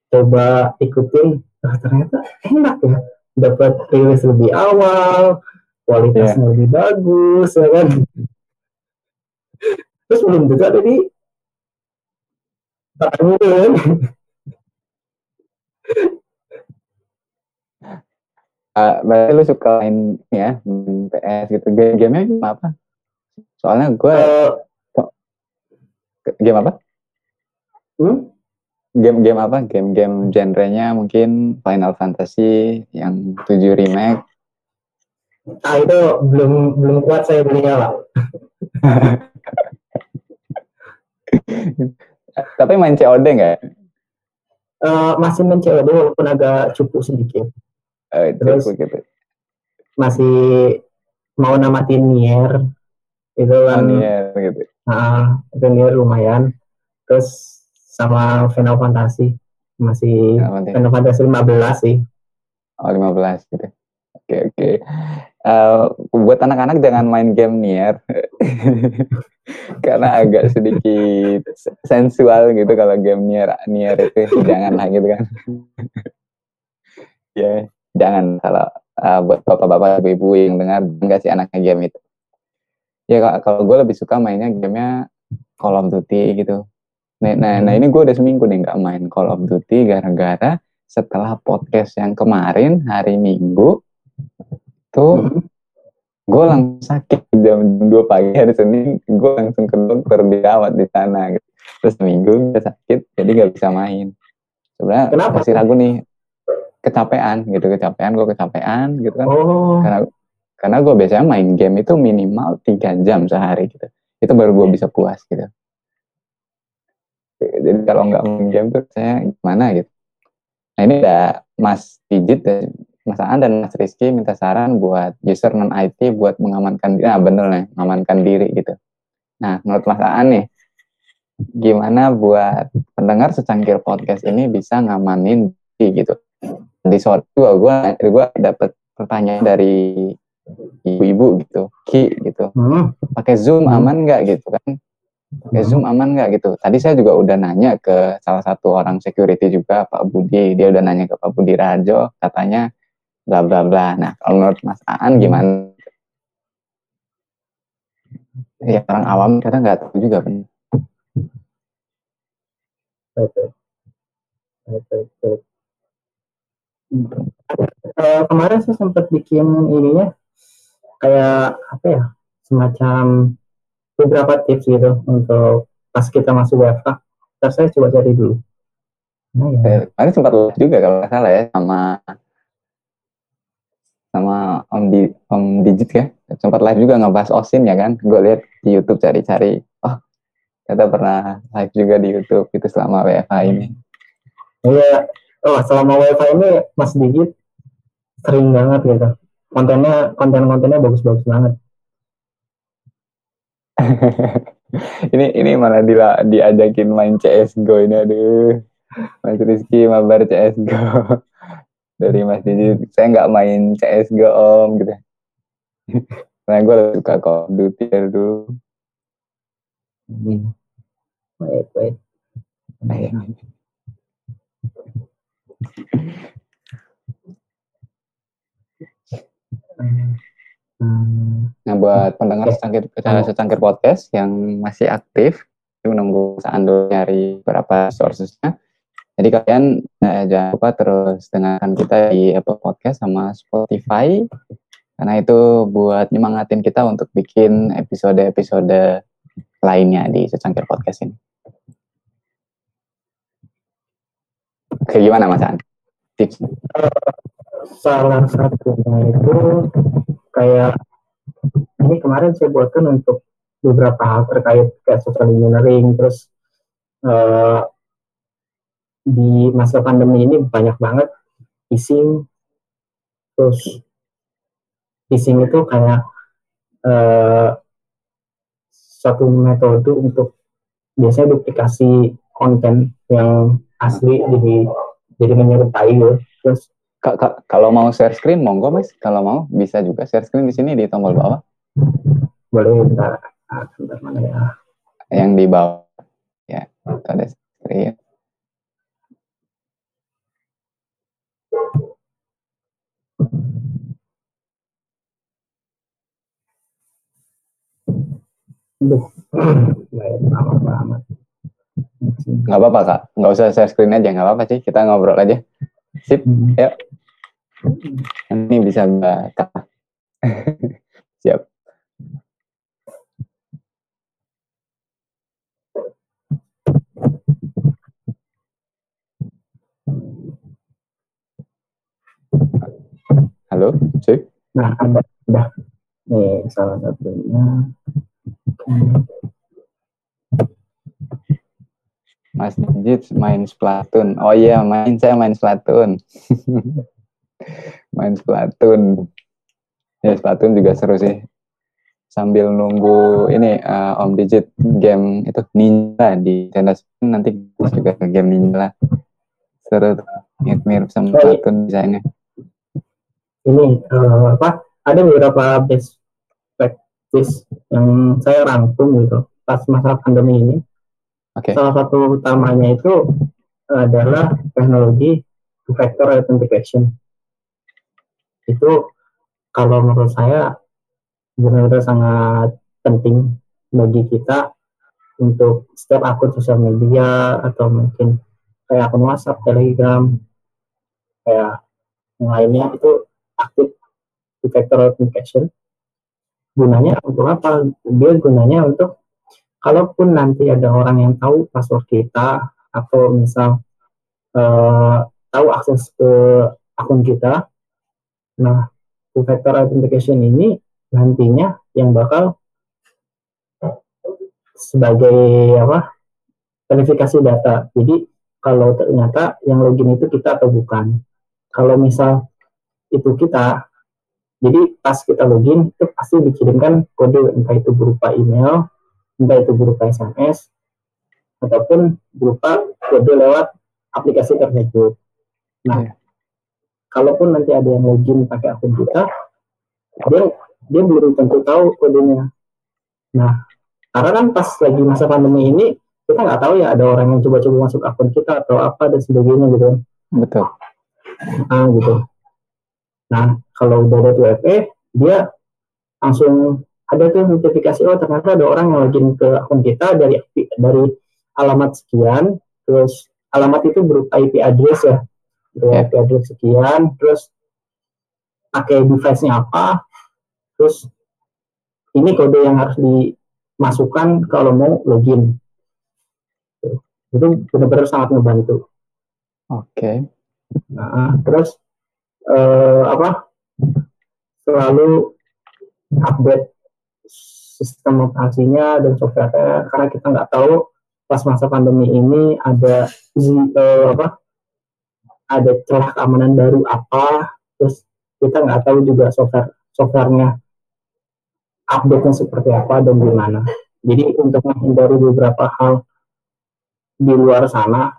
S1: coba ikutin ah, ternyata enak ya dapat rilis lebih awal kualitasnya lebih bagus ya kan terus belum tentu ada di tangan itu kan
S3: Ah, berarti lu suka main ya, main PS gitu. Game-gamenya game apa? Soalnya gue
S1: Eh,
S3: game apa?
S1: hmm?
S3: Game-game apa? Game-game genrenya mungkin Final Fantasy yang 7 remake.
S1: ah itu belum belum kuat saya belinya lah (laughs)
S3: Tapi main COD nggak?
S1: Eh, masih main COD walaupun agak cukup sedikit
S3: Eh,
S1: Terus?
S3: gitu.
S1: masih mau namatin Nier itu kan
S3: Nier gitu.
S1: ah, itu Nier lumayan terus sama Final Fantasy masih? Final Fantasy 15 sih
S3: Oh, 15 gitu. Oke, oke. Eh, buat anak-anak jangan main game Nier. (laughs) Karena agak sedikit sensual gitu kalau game Nier Nier itu jangan lah gitu kan. (laughs) ya, jangan kalau eh, buat bapak-bapak ibu-ibu yang dengar enggak sih anaknya game itu. Ya kalau- kalau gue lebih suka mainnya gamenya Call of Duty gitu. Nah, nah, nah ini gue udah seminggu nih nggak main Call of Duty gara-gara setelah podcast yang kemarin hari Minggu tuh gue langsung sakit jam 2 pagi hari Senin gue langsung ke dokter dirawat di sana gitu. terus minggu udah sakit jadi nggak bisa main. Sebenarnya
S1: Kenapa?
S3: masih ragu nih kecapean gitu kecapean gue kecapean gitu kan.
S1: Oh.
S3: Karena karena gue biasanya main game itu minimal tiga jam sehari gitu. Itu baru gue bisa puas gitu jadi kalau nggak main game tuh saya gimana gitu. Nah ini ada Mas Digit dan Mas Aan dan Mas Rizky minta saran buat user non IT buat mengamankan diri nah bener nih mengamankan diri gitu. Nah menurut Mas Aan nih gimana buat pendengar secangkir podcast ini bisa ngamanin diri gitu? Di sore gua gua gua dapet pertanyaan dari ibu-ibu gitu ki gitu.
S1: Hmm.
S3: pakai zoom aman nggak gitu kan pakai zoom aman nggak gitu. Tadi saya juga udah nanya ke salah satu orang security juga Pak Budi. Dia udah nanya ke Pak Budi Rajo katanya bla bla bla. Nah kalau menurut Mas Aan gimana? Ya orang awam kadang nggak tahu juga
S1: baik baik. Baik, baik. Eh, kemarin saya sempat bikin ininya kayak apa ya semacam beberapa tips gitu untuk pas kita masuk WFH. Ntar saya coba cari dulu. Nah, ya.
S3: Eh, kemarin sempat live juga kalau nggak salah ya sama sama Om Di Om Digit ya sempat live juga ngebahas Osin ya kan gue lihat di YouTube cari-cari oh kita pernah live juga di YouTube itu selama WFH ini
S1: Iya. Oh, selama WiFi ini Mas Digit sering banget gitu. Kontennya konten-kontennya bagus-bagus banget. (laughs)
S3: ini ini malah dila, diajakin main CSGO ini aduh Mas Rizky mabar CSGO (laughs) dari Mas Digit saya nggak main CSGO Om gitu (laughs) karena gue suka Call of Duty dari dulu
S1: Hmm. Baik, baik. Hmm.
S3: Nah, buat pendengar secangkir, eh, secangkir podcast yang masih aktif, menunggu dulu nyari beberapa sourcesnya. Jadi kalian eh, jangan lupa terus dengarkan kita di Apple Podcast sama Spotify, karena itu buat nyemangatin kita untuk bikin episode-episode lainnya di secangkir podcast ini. Oke, gimana Mas An? Tips?
S1: salah satunya itu kayak ini kemarin saya buatkan untuk beberapa hal terkait kayak social engineering terus eh, di masa pandemi ini banyak banget phishing terus phishing itu kayak uh, satu metode untuk biasanya duplikasi konten yang asli jadi jadi menyerupai gitu. Terus
S3: kalau mau share screen monggo mas, kalau mau bisa juga share screen di sini di tombol bawah.
S1: Boleh bentar, ah, bentar mana ya?
S3: Yang di bawah ya, itu ada screen.
S1: Duh.
S3: Nggak apa-apa kak, nggak usah share screen aja, nggak apa-apa sih, kita ngobrol aja. Sip, hmm. yuk. Ini bisa mbak (laughs) Siap. Halo,
S1: cek. Nah, ada, udah. Nih, salah satunya.
S3: Mas Dijit main Splatoon. Oh iya, main saya main Splatoon. (laughs) main Splatoon. Ya Splatoon juga seru sih. Sambil nunggu ini uh, Om Digit game itu Ninja di Nintendo nanti juga ke game Ninja Seru tuh. Mirip-mirip sama Splatoon desainnya.
S1: Ini uh, apa? Ada beberapa best practice yang saya rangkum gitu pas masa pandemi ini Okay. Salah satu utamanya itu adalah teknologi two factor authentication. Itu kalau menurut saya benar-benar sangat penting bagi kita untuk setiap akun sosial media atau mungkin kayak akun WhatsApp, Telegram, kayak yang lainnya itu aktif two factor authentication. Gunanya untuk apa? Dia gunanya untuk kalaupun nanti ada orang yang tahu password kita atau misal uh, tahu akses ke akun kita, nah two factor authentication ini nantinya yang bakal sebagai apa verifikasi data. Jadi kalau ternyata yang login itu kita atau bukan. Kalau misal itu kita, jadi pas kita login itu pasti dikirimkan kode entah itu berupa email entah itu berupa SMS ataupun berupa kode lewat aplikasi tersebut. Nah, yeah. Kalaupun nanti ada yang login pakai akun kita, dia dia belum tentu tahu kodenya. Nah, karena kan pas lagi masa pandemi ini kita nggak tahu ya ada orang yang coba-coba masuk akun kita atau apa dan sebagainya gitu.
S3: Betul.
S1: Nah, gitu. Nah, kalau udah ada 2FE, dia langsung ada tuh notifikasi oh ternyata ada orang yang login ke akun kita dari dari alamat sekian terus alamat itu berupa IP address ya berupa yeah. Address sekian terus pakai device-nya apa terus ini kode yang harus dimasukkan kalau mau login itu benar-benar sangat membantu
S3: oke okay.
S1: nah terus uh, apa selalu update sistem operasinya dan software karena kita nggak tahu pas masa pandemi ini ada uh, apa ada celah keamanan baru apa terus kita nggak tahu juga software softwarenya update-nya seperti apa dan gimana jadi untuk menghindari beberapa hal di luar sana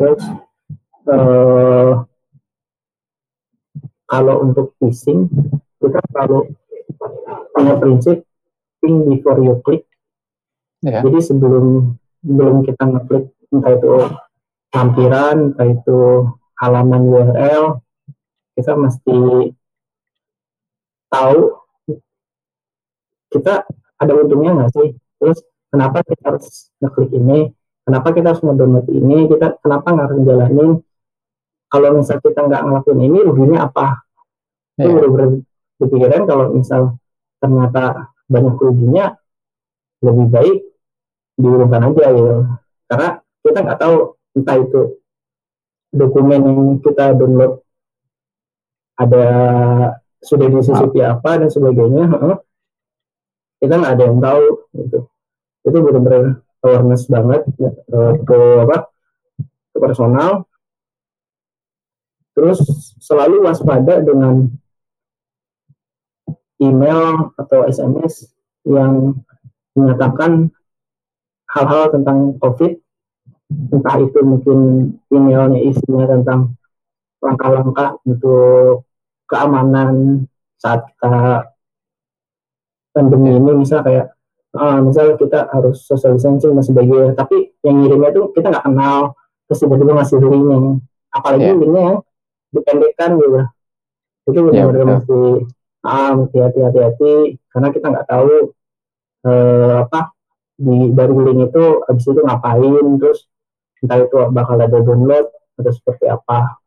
S1: terus uh, kalau untuk phishing kita selalu punya prinsip think before you click. Yeah. Jadi sebelum sebelum kita ngeklik entah itu lampiran, entah itu halaman URL, kita mesti tahu kita ada untungnya nggak sih? Terus kenapa kita harus ngeklik ini? Kenapa kita harus mendownload ini? Kita kenapa nggak harus jalanin? Kalau misal kita nggak ngelakuin ini, ruginya apa? Yeah. Itu iya. benar-benar kepikiran kalau misal ternyata banyak ruginya lebih baik diurungkan aja gitu karena kita nggak tahu entah itu dokumen yang kita download ada sudah disisipi ah. apa dan sebagainya kita nggak ada yang tahu gitu. Itu benar-benar awareness banget ya, ke apa ke personal. Terus selalu waspada dengan email atau SMS yang menyatakan hal-hal tentang COVID, entah itu mungkin emailnya isinya tentang langkah-langkah untuk keamanan saat kita pandemi ini misal kayak uh, misal kita harus social distancing dan sebagainya. Tapi yang ngirimnya itu kita nggak kenal terus tiba-tiba ngasih linknya apalagi yeah. linknya yang dipendekkan gitu. Itu benar-benar yeah, mesti ah mesti hati-hati karena kita nggak tahu uh, apa di dari link itu habis itu ngapain terus entah itu bakal ada download atau seperti apa.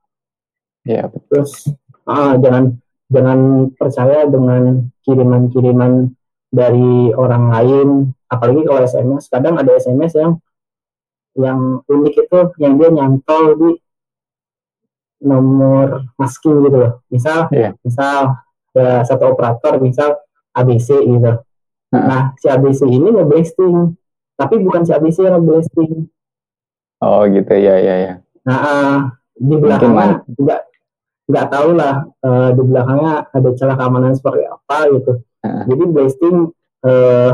S3: Ya
S1: terus ah jangan jangan percaya dengan kiriman-kiriman dari orang lain. Apalagi kalau SMS kadang ada SMS yang yang unik itu yang dia nyantol di nomor masking gitu loh. Misal yeah. misal ya, satu operator misal ABC gitu. Nah, si ABC ini ngeblasting, tapi bukan si ABC yang ngeblasting.
S3: Oh gitu ya ya ya.
S1: Nah, uh, di belakangnya nggak nggak tahu lah uh, di belakangnya ada celah keamanan seperti apa gitu. Uh. Jadi blasting uh,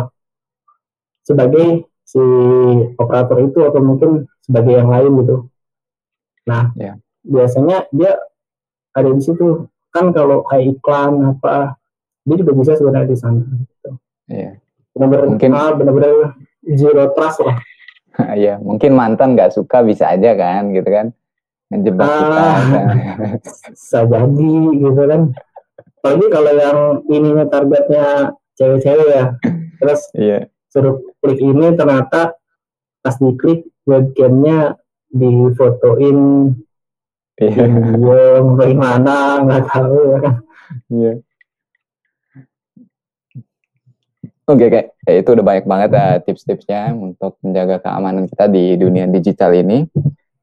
S1: sebagai si operator itu atau mungkin sebagai yang lain gitu. Nah, yeah. biasanya dia ada di situ kan kalau kayak iklan apa dia juga bisa sebenarnya di sana. Gitu.
S3: Iya.
S1: Benar-benar mungkin ah, benar-benar zero trust lah.
S3: Iya, (laughs) mungkin mantan nggak suka bisa aja kan, gitu kan, ngejebak ah, kita. (laughs)
S1: bisa jadi gitu kan. Apalagi kalau yang ininya targetnya cewek-cewek ya, terus (laughs)
S3: iya.
S1: suruh klik ini ternyata pas diklik webcamnya difotoin
S3: iya.
S1: dia bagaimana nggak tahu ya kan.
S3: Iya. Oke, okay, kayak itu udah banyak banget uh, tips-tipsnya untuk menjaga keamanan kita di dunia digital ini.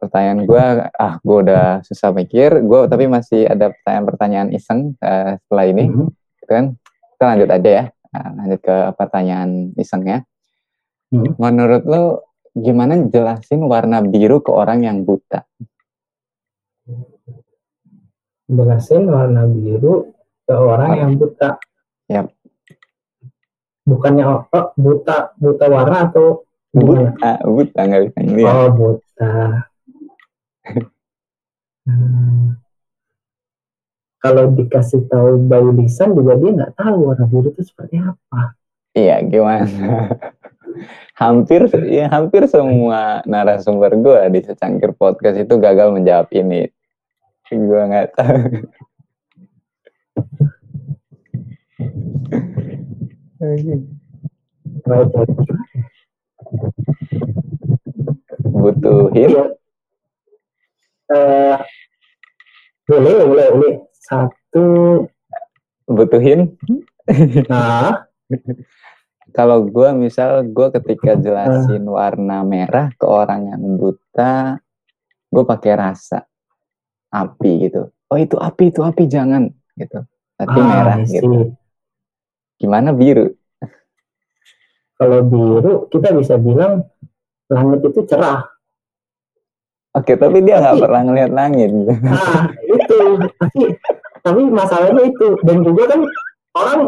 S3: Pertanyaan gue, ah gue udah susah mikir, gue tapi masih ada pertanyaan-pertanyaan iseng uh, setelah ini, mm -hmm. kan? Kita lanjut aja ya, uh, lanjut ke pertanyaan isengnya. Mm -hmm. Menurut lo, gimana jelasin warna biru ke orang yang buta?
S1: Jelasin warna biru ke orang yang buta.
S3: Yap
S1: bukannya oh, buta buta warna atau
S3: buta buta nggak bisa ngeliat
S1: oh buta. (laughs) Hmm. kalau dikasih tahu bayi lisan juga dia nggak tahu warna biru itu seperti apa.
S3: Iya gimana? (laughs) Hampir ya hampir semua narasumber gue di secangkir podcast itu gagal menjawab ini. Gue nggak tahu (laughs) Butuhin?
S1: Uh, boleh, boleh, boleh. Satu.
S3: Butuhin?
S1: Nah. (laughs)
S3: Kalau gue misal gue ketika jelasin uh. warna merah ke orang yang buta, gue pakai rasa api gitu. Oh itu api, itu api jangan gitu. Tapi ah, merah gitu Gimana biru?
S1: Kalau biru kita bisa bilang langit itu cerah.
S3: Oke, tapi dia nggak pernah ngelihat langit.
S1: Nah, itu. Tapi, tapi masalahnya itu. Dan juga kan orang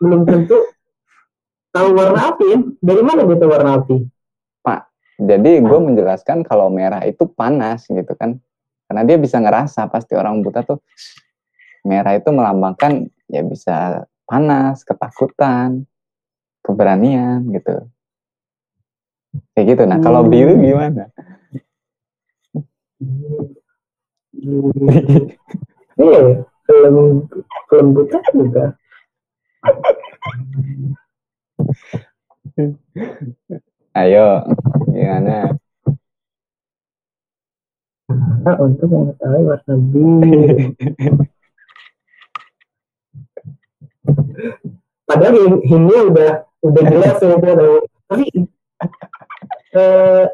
S1: belum tentu tahu warna api. Dari mana gitu warna api?
S3: Pak, jadi gue menjelaskan kalau merah itu panas gitu kan. Karena dia bisa ngerasa pasti orang buta tuh merah itu melambangkan ya bisa panas, ketakutan, keberanian gitu. Kayak gitu. Nah, kalau hmm. biru gimana?
S1: Iya, film film buta juga.
S3: Ayo, gimana?
S1: Nah, untuk mengetahui warna biru. (laughs) Padahal ini udah udah jelas ya tahu. Tapi eh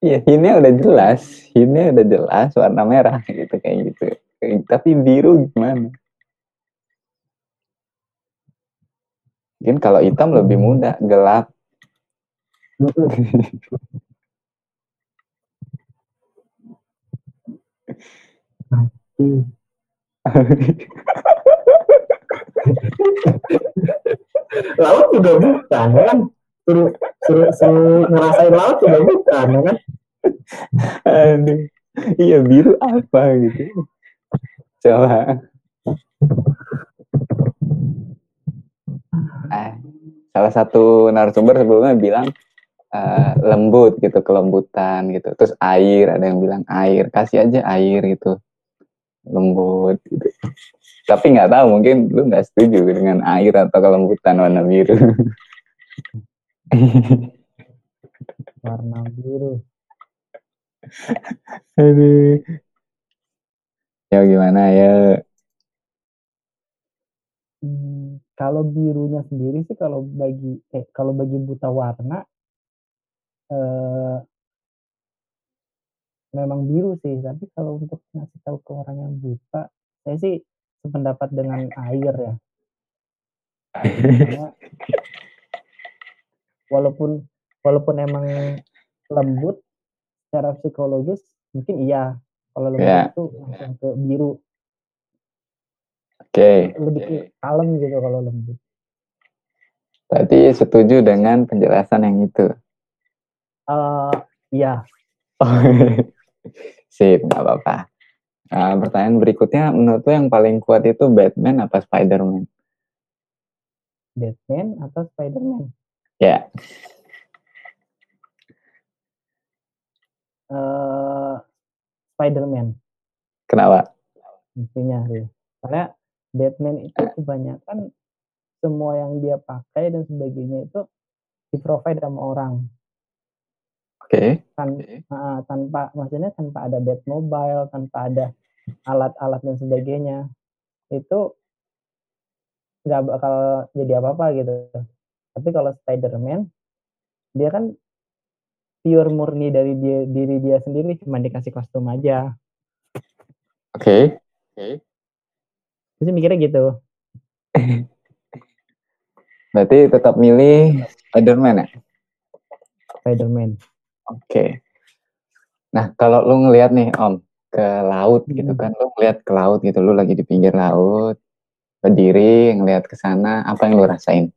S3: Iya, ini udah jelas, ini udah jelas warna merah gitu kayak gitu. Tapi biru gimana? Mungkin kalau hitam lebih mudah, gelap. (laughs)
S1: Laut juga bukan ya kan suruh suruh suruh ngerasain laut juga bukan ya kan
S3: Aduh. Iya biru apa gitu. Coba. Eh, salah satu narasumber sebelumnya bilang eh, lembut gitu, kelembutan gitu. Terus air, ada yang bilang air, kasih aja air gitu. Lembut gitu. Tapi nggak tahu mungkin lu nggak setuju dengan air atau kelembutan warna biru. (laughs)
S1: warna biru
S3: Aduh. Ya gimana ya?
S1: Hmm, kalau birunya sendiri sih kalau bagi eh kalau bagi buta warna eh, memang biru sih tapi kalau untuk ngasih tahu ke orang yang buta saya sih sependapat dengan air ya karena walaupun walaupun emang lembut secara psikologis mungkin iya kalau lembut
S3: Ya.
S1: itu langsung ke biru
S3: Oke.
S1: lebih ke kalem gitu kalau lembut
S3: Berarti setuju dengan penjelasan yang itu.
S1: eh iya (laughs)
S3: Sip, nggak apa-apa. Nah, pertanyaan berikutnya, menurut lo yang paling kuat itu Batman apa Spider-Man?
S1: Batman atau Spiderman
S3: Ya,
S1: eh Spiderman
S3: kenapa?
S1: mestinya sih karena Batman itu kebanyakan semua yang dia pakai dan sebagainya itu di provide sama orang
S3: Oke,
S1: kan ah, tanpa maksudnya tanpa ada Batmobile tanpa ada alat-alat dan sebagainya itu nggak bakal jadi apa-apa gitu. Tapi kalau Spider-Man dia kan pure murni dari dia diri dia sendiri cuma dikasih kostum aja.
S3: Oke.
S1: terus mikirnya gitu. (laughs)
S3: Berarti tetap milih Spider-Man ya?
S1: Spider-Man
S3: Oke. Nah, kalau lu ngelihat nih, Om, ke laut gitu
S1: Hmm.
S3: kan, lu ngelihat ke laut gitu, lu lagi di pinggir laut, berdiri, ngelihat ke sana, apa yang lu rasain?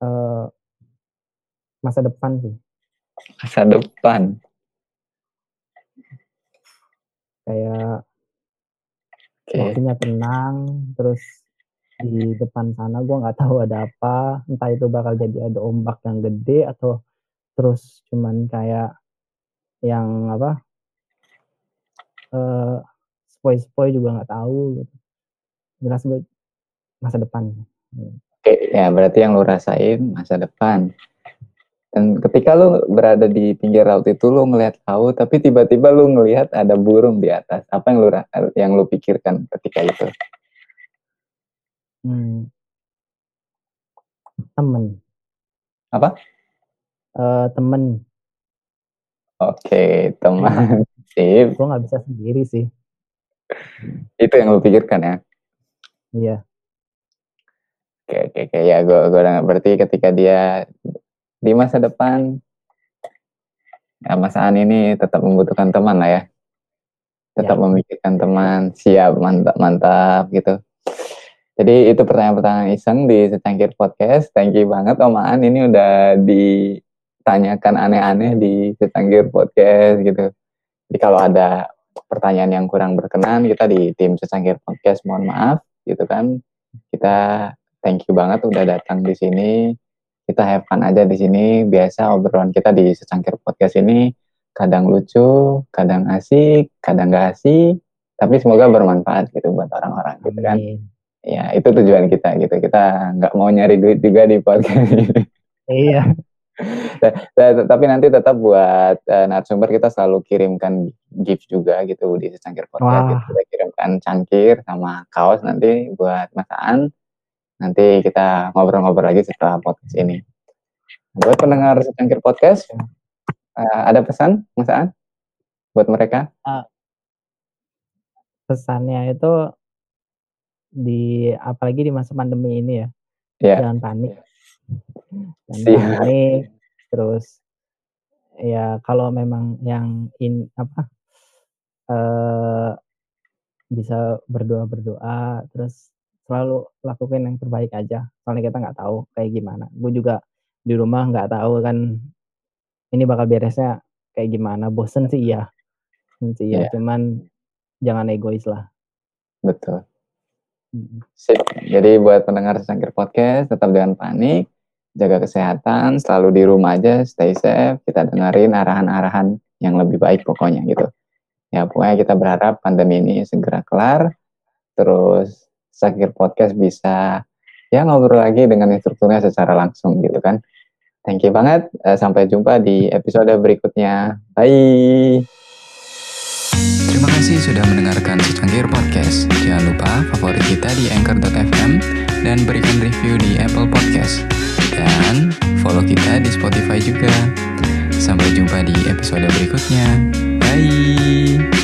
S1: eh, masa depan sih
S3: Masa depan.
S1: kayak
S3: Oke.
S1: waktunya tenang terus di depan sana gua nggak tahu ada apa entah itu bakal jadi ada ombak yang gede atau terus cuman kayak yang apa eh spoi-spoi juga nggak tahu gitu. jelas gue masa depan
S3: Oke, ya berarti yang lu rasain masa depan. Dan ketika lu berada di pinggir laut itu lu ngelihat laut, tapi tiba-tiba lu ngelihat ada burung di atas. Apa yang ra- yang lu pikirkan ketika itu?
S1: Hmm. temen
S3: Apa?
S1: Eh temen
S3: Oke, teman. (laughs) Sip.
S1: gue nggak bisa sendiri sih
S3: Itu yang lu pikirkan ya.
S1: iya
S3: Oke, oke, oke. Ya, gue gue udah berarti ketika dia di masa depan, ya masaan ini tetap membutuhkan teman lah ya. Tetap
S1: Ya.
S3: memikirkan teman. Siap, mantap, mantap gitu. Jadi itu pertanyaan-pertanyaan iseng di secangkir podcast. Thank you banget Om Aan. Ini udah ditanyakan aneh-aneh di secangkir podcast gitu. Jadi kalau ada pertanyaan yang kurang berkenan, kita di tim secangkir podcast mohon maaf gitu kan. Kita thank you banget udah datang di sini. Kita have fun aja di sini. Biasa obrolan kita di secangkir podcast ini kadang lucu, kadang asik, kadang gak asik, tapi semoga bermanfaat gitu buat orang-orang gitu kan.
S1: amin
S3: Ya, itu tujuan kita gitu. Kita nggak mau nyari duit juga di podcast ini.
S1: iya (laughs)
S3: T- Tapi nanti tetap buat eh, narasumber kita selalu kirimkan gift juga gitu di secangkir podcast.
S1: Wah.
S3: Gitu. Kita kirimkan cangkir sama kaos nanti buat masaan. Nanti kita ngobrol-ngobrol lagi setelah podcast ini. Buat pendengar secangkir podcast, eh, ada pesan masaan buat mereka?
S1: pesannya itu di apalagi di masa pandemi ini ya.
S3: Ya.
S1: jangan panik. Dan ini terus ya kalau memang yang in apa uh, bisa berdoa berdoa terus selalu lakukan yang terbaik aja. Soalnya kita nggak tahu kayak gimana. Gue juga di rumah nggak tahu kan ini bakal beresnya kayak gimana. Bosen sih iya. Sih ya yeah. cuman jangan egois lah.
S3: Betul Sip. Jadi buat pendengar Secangkir Podcast tetap jangan panik, jaga kesehatan, selalu di rumah aja, stay safe, kita dengerin arahan-arahan yang lebih baik pokoknya gitu. Ya pokoknya kita berharap pandemi ini segera kelar, terus Secangkir Podcast bisa ya ngobrol lagi dengan instrukturnya secara langsung gitu kan. Thank you banget, eh, sampai jumpa di episode berikutnya. Bye!
S2: Terima kasih sudah mendengarkan Secangkir Podcast. Jangan lupa favorit kita di Anchor.fm dan berikan review di Apple Podcast. Dan follow kita di Spotify juga. Sampai jumpa di episode berikutnya. Bye!